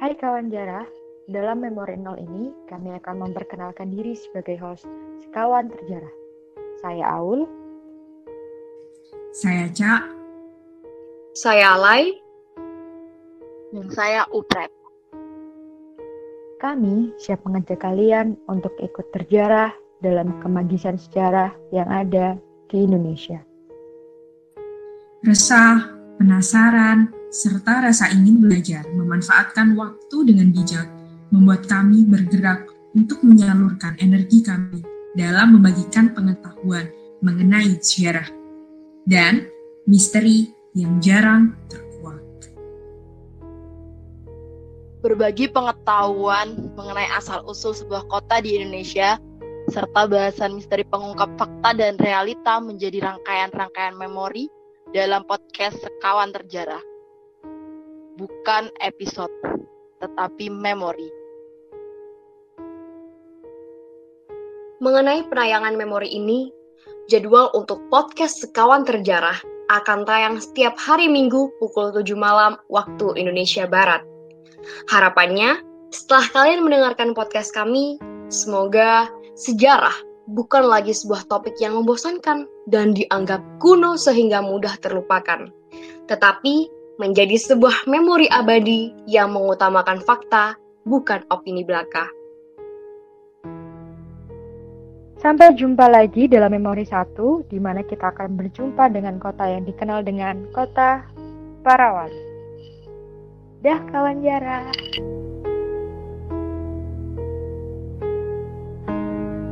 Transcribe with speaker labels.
Speaker 1: Hai kawan jarah, dalam Memori Nol ini kami akan memperkenalkan diri sebagai host sekawan terjarah. Saya Aul.
Speaker 2: Saya Cak.
Speaker 3: Saya Alay.
Speaker 4: Dan saya Upret.
Speaker 1: Kami siap mengajak kalian untuk ikut terjarah dalam kemagisan sejarah yang ada di Indonesia.
Speaker 2: Resah, penasaran, serta rasa ingin belajar memanfaatkan waktu dengan bijak membuat kami bergerak untuk menyalurkan energi kami dalam membagikan pengetahuan mengenai sejarah dan misteri yang jarang terkuak.
Speaker 4: Berbagi pengetahuan mengenai asal-usul sebuah kota di Indonesia serta bahasan misteri pengungkap fakta dan realita menjadi rangkaian-rangkaian memori dalam podcast Sekawan Terjarah. Bukan episode, tetapi memori.
Speaker 3: Mengenai penayangan memori ini, jadwal untuk podcast Sekawan Terjarah akan tayang setiap hari Minggu pukul 7 malam waktu Indonesia Barat. Harapannya, setelah kalian mendengarkan podcast kami, semoga sejarah bukan lagi sebuah topik yang membosankan dan dianggap kuno sehingga mudah terlupakan, tetapi menjadi sebuah memori abadi yang mengutamakan fakta, bukan opini belaka.
Speaker 1: Sampai jumpa lagi dalam memori satu, di mana kita akan berjumpa dengan kota yang dikenal dengan kota Parawan. Dah kawan jarak.